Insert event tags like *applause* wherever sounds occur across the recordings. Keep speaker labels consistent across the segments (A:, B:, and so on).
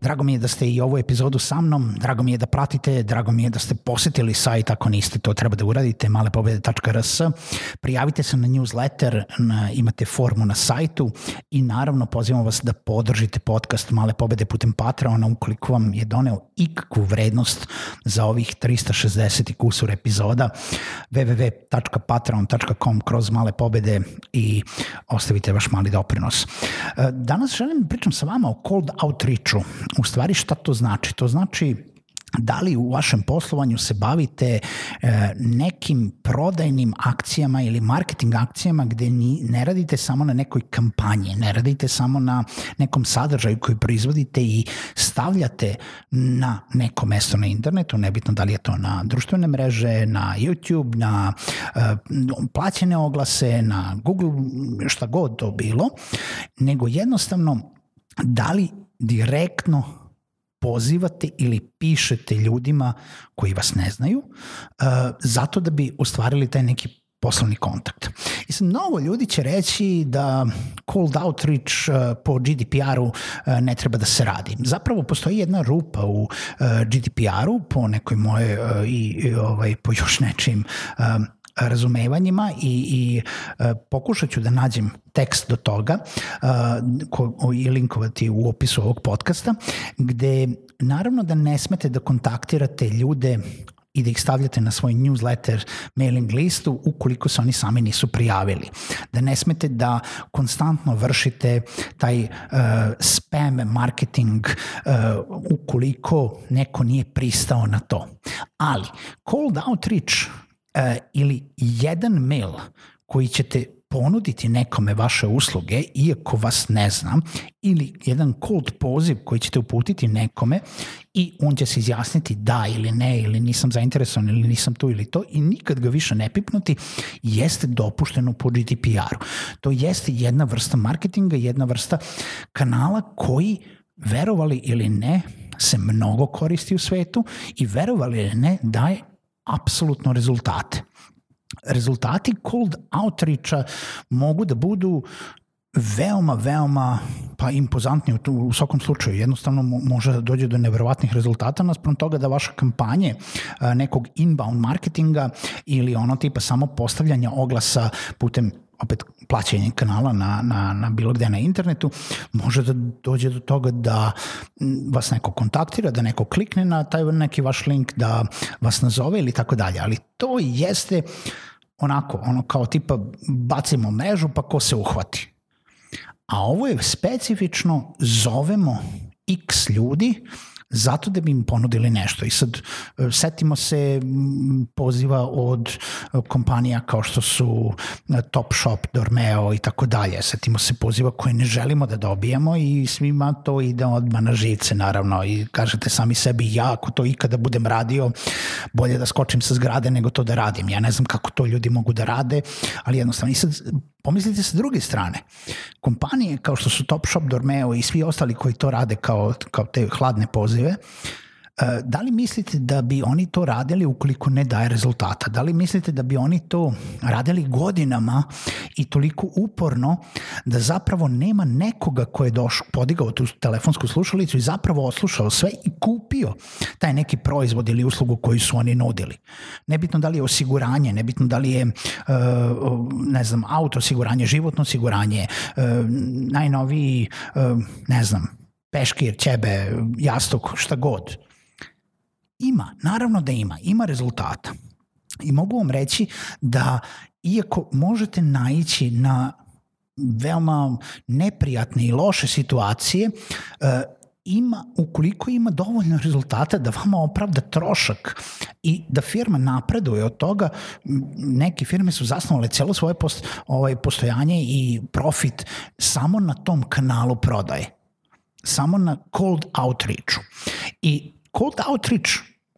A: Drago mi je da ste i ovu epizodu sa mnom, drago mi je da pratite, drago mi je da ste posetili sajt, ako niste, to treba da uradite, malepobede.rs. Prijavite se na newsletter, na, imate formu na sajtu i naravno pozivam vas da podržite podcast Male pobede putem Patreona ukoliko vam je doneo ikakvu vrednost za ovih 360 kusur epizoda www.patreon.com kroz male pobede i ostavite vaš mali doprinos. E, danas želim da pričam sa vama o cold outreachu. U stvari šta to znači? To znači da li u vašem poslovanju se bavite e, nekim prodajnim akcijama ili marketing akcijama gde ni, ne radite samo na nekoj kampanji, ne radite samo na nekom sadržaju koji proizvodite i stavljate na neko mesto na internetu, nebitno da li je to na društvene mreže, na YouTube, na e, plaćene oglase, na Google, šta god to bilo, nego jednostavno da li direktno pozivate ili pišete ljudima koji vas ne znaju uh, zato da bi ostvarili taj neki poslovni kontakt. I sad, mnogo ljudi će reći da cold outreach uh, po GDPR-u uh, ne treba da se radi. Zapravo postoji jedna rupa u GDPR-u po nekoj moje i, i ovaj, po još nečim um, razumevanjima i, i e, pokušat ću da nađem tekst do toga e, ko, i linkovati u opisu ovog podcasta, gde naravno da ne smete da kontaktirate ljude i da ih stavljate na svoj newsletter mailing listu ukoliko se oni sami nisu prijavili. Da ne smete da konstantno vršite taj uh, spam marketing uh, ukoliko neko nije pristao na to. Ali cold outreach ili jedan mail koji ćete ponuditi nekome vaše usluge, iako vas ne znam, ili jedan cold poziv koji ćete uputiti nekome i on će se izjasniti da ili ne, ili nisam zainteresovan, ili nisam tu ili to i nikad ga više ne pipnuti, jeste dopušteno po GDPR-u. To jeste jedna vrsta marketinga, jedna vrsta kanala koji, verovali ili ne, se mnogo koristi u svetu i verovali ili ne, daje apsolutno rezultate. Rezultati cold outreacha mogu da budu veoma, veoma pa impozantni u, u svakom slučaju. Jednostavno može da dođe do neverovatnih rezultata naspram toga da vaše kampanje nekog inbound marketinga ili ono tipa samo postavljanja oglasa putem opet plaćanje kanala na, na, na bilo gde na internetu, može da dođe do toga da vas neko kontaktira, da neko klikne na taj neki vaš link, da vas nazove ili tako dalje. Ali to jeste onako, ono kao tipa bacimo mrežu pa ko se uhvati. A ovo je specifično, zovemo x ljudi, zato da bi im ponudili nešto. I sad e, setimo se poziva od kompanija kao što su e, Topshop, Dormeo i tako dalje. Setimo se poziva koje ne želimo da dobijemo i svima to ide odmah na živce naravno i kažete sami sebi ja ako to ikada budem radio bolje da skočim sa zgrade nego to da radim. Ja ne znam kako to ljudi mogu da rade, ali jednostavno i sad Pomislite sa druge strane, kompanije kao što su Topshop, Dormeo i svi ostali koji to rade kao, kao te hladne pozive, da li mislite da bi oni to radili ukoliko ne daje rezultata? Da li mislite da bi oni to radili godinama i toliko uporno da zapravo nema nekoga ko je došao, podigao tu telefonsku slušalicu i zapravo oslušao sve i kupio taj neki proizvod ili uslugu koju su oni nudili? Nebitno da li je osiguranje, nebitno da li je, e, ne znam, auto osiguranje, životno osiguranje, e, najnoviji, ne znam, peškir, ćebe, jastuk, šta god Ima, naravno da ima, ima rezultata. I mogu vam reći da iako možete naići na veoma neprijatne i loše situacije, e, ima, ukoliko ima dovoljno rezultata da vama opravda trošak i da firma napreduje od toga, neke firme su zasnovale celo svoje post, ovaj, postojanje i profit samo na tom kanalu prodaje. Samo na cold outreachu. I cold outreach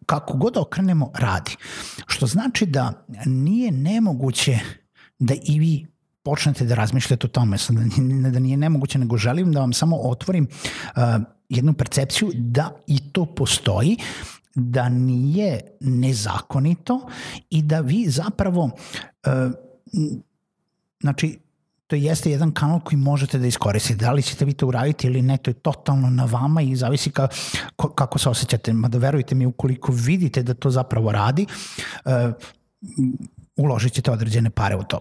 A: kako god okrenemo radi. Što znači da nije nemoguće da i vi počnete da razmišljate o tome, da, da nije nemoguće, nego želim da vam samo otvorim uh, jednu percepciju da i to postoji, da nije nezakonito i da vi zapravo, uh, znači, to jeste jedan kanal koji možete da iskoristite. Da li ćete vi to uraditi ili ne, to je totalno na vama i zavisi ka, kako se osjećate. Mada verujte mi, ukoliko vidite da to zapravo radi, uh, uložit ćete određene pare u to.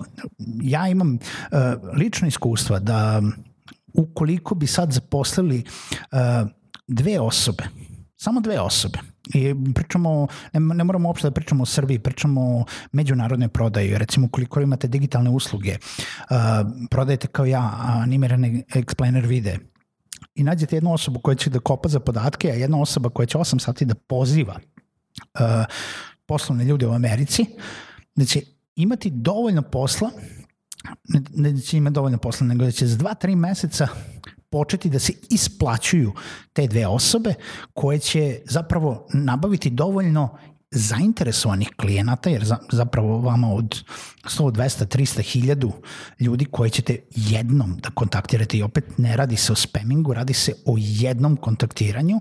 A: Ja imam uh, lično iskustva da ukoliko bi sad zaposlili uh, dve osobe, samo dve osobe, I pričamo, ne, ne moramo uopšte da pričamo o Srbiji, pričamo o međunarodnoj prodaji. Recimo, ukoliko imate digitalne usluge, uh, prodajete kao ja animirane explainer vide i nađete jednu osobu koja će da kopa za podatke, a jedna osoba koja će 8 sati da poziva uh, poslovne ljude u Americi, da će imati dovoljno posla, ne, ne da će imati dovoljno posla, nego da će za 2-3 meseca početi da se isplaćuju te dve osobe koje će zapravo nabaviti dovoljno zainteresovanih klijenata, jer zapravo vama od 100, 200, 300 hiljadu ljudi koje ćete jednom da kontaktirate i opet ne radi se o spamingu, radi se o jednom kontaktiranju,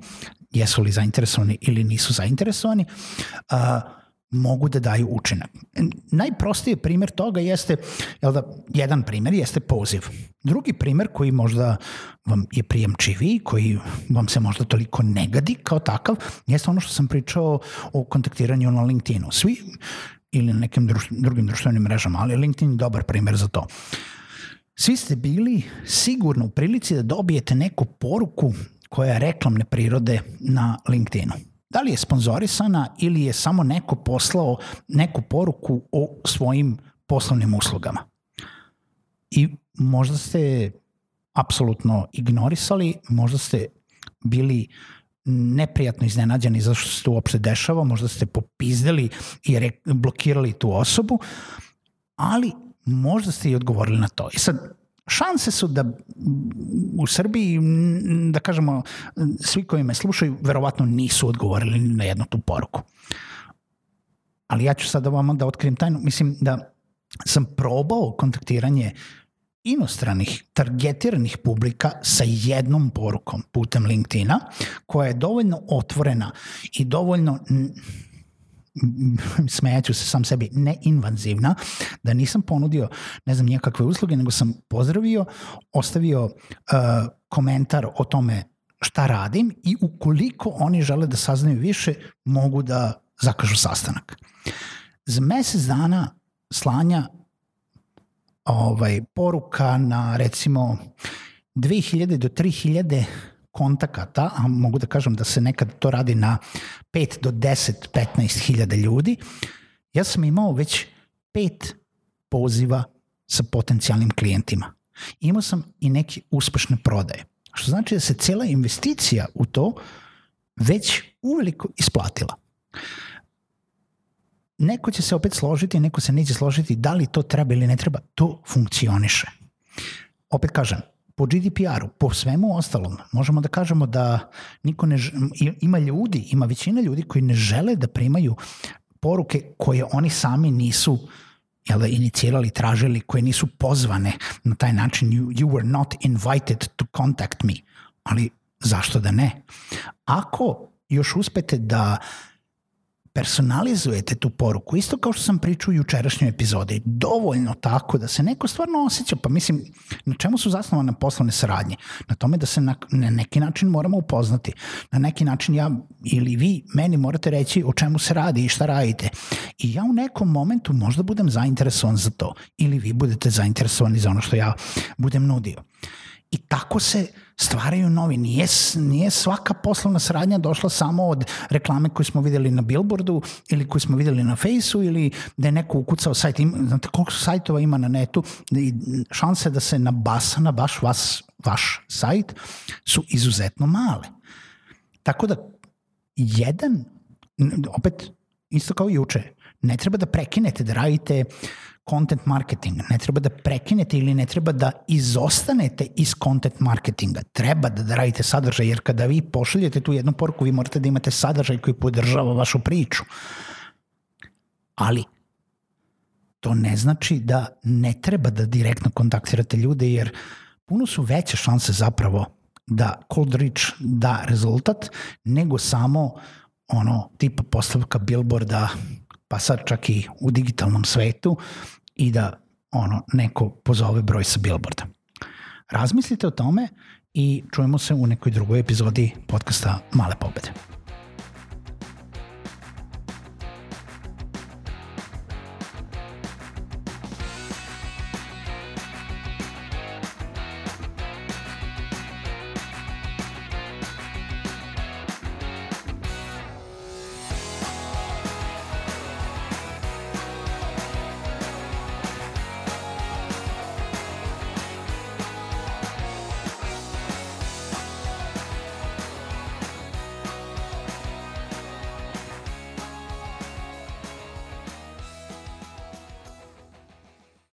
A: jesu li zainteresovani ili nisu zainteresovani, uh, mogu da daju učinak. Najprostiji primer toga jeste, jel da, jedan primer jeste poziv. Drugi primer koji možda vam je prijemčiviji, koji vam se možda toliko negadi kao takav, jeste ono što sam pričao o kontaktiranju na LinkedInu. Svi ili na nekim druš, drugim društvenim mrežama, ali LinkedIn je dobar primer za to. Svi ste bili sigurno u prilici da dobijete neku poruku koja je reklamne prirode na LinkedInu da li je sponzorisana ili je samo neko poslao neku poruku o svojim poslovnim uslugama. I možda ste apsolutno ignorisali, možda ste bili neprijatno iznenađeni zašto se to uopšte dešava, možda ste popizdeli i blokirali tu osobu, ali možda ste i odgovorili na to. I sad, šanse su da u Srbiji, da kažemo, svi koji me slušaju, verovatno nisu odgovorili na jednu tu poruku. Ali ja ću sad vam da otkrijem tajnu. Mislim da sam probao kontaktiranje inostranih targetiranih publika sa jednom porukom putem LinkedIna koja je dovoljno otvorena i dovoljno *laughs* smejaću se sam sebi, neinvazivna, da nisam ponudio, ne znam, nijakakve usluge, nego sam pozdravio, ostavio uh, komentar o tome šta radim i ukoliko oni žele da saznaju više, mogu da zakažu sastanak. Za mesec dana slanja ovaj, poruka na recimo 2000 do 3000 kontakata, a mogu da kažem da se nekad to radi na 5 do 10, 15 hiljada ljudi, ja sam imao već pet poziva sa potencijalnim klijentima. Imao sam i neke uspešne prodaje. Što znači da se cela investicija u to već uveliko isplatila. Neko će se opet složiti, neko se neće složiti da li to treba ili ne treba, to funkcioniše. Opet kažem, po GDPR-u, po svemu ostalom, možemo da kažemo da niko ne, ima ljudi, ima većina ljudi koji ne žele da primaju poruke koje oni sami nisu jel da, inicirali, tražili, koje nisu pozvane na taj način. You, you were not invited to contact me. Ali zašto da ne? Ako još uspete da uh, personalizujete tu poruku, isto kao što sam pričao u jučerašnjoj epizodi, dovoljno tako da se neko stvarno osjeća, pa mislim, na čemu su zasnovane poslovne saradnje? Na tome da se na, na neki način moramo upoznati. Na neki način ja ili vi meni morate reći o čemu se radi i šta radite. I ja u nekom momentu možda budem zainteresovan za to ili vi budete zainteresovani za ono što ja budem nudio. I tako se stvaraju novi. Nije, nije svaka poslovna saradnja došla samo od reklame koju smo videli na billboardu ili koju smo videli na fejsu ili da je neko ukucao sajt. Ima, znate koliko sajtova ima na netu i šanse da se nabasa na baš vas, vaš sajt su izuzetno male. Tako da jedan, opet isto kao juče, ne treba da prekinete da radite content marketing. Ne treba da prekinete ili ne treba da izostanete iz content marketinga. Treba da, da radite sadržaj, jer kada vi pošaljete tu jednu poruku, vi morate da imate sadržaj koji podržava vašu priču. Ali, to ne znači da ne treba da direktno kontaktirate ljude, jer puno su veće šanse zapravo da cold reach da rezultat, nego samo ono tipa postavka billboarda, pa sad čak i u digitalnom svetu, i da ono neko pozove broj sa billboarda. Razmislite o tome i čujemo se u nekoj drugoj epizodi podcasta Male pobede.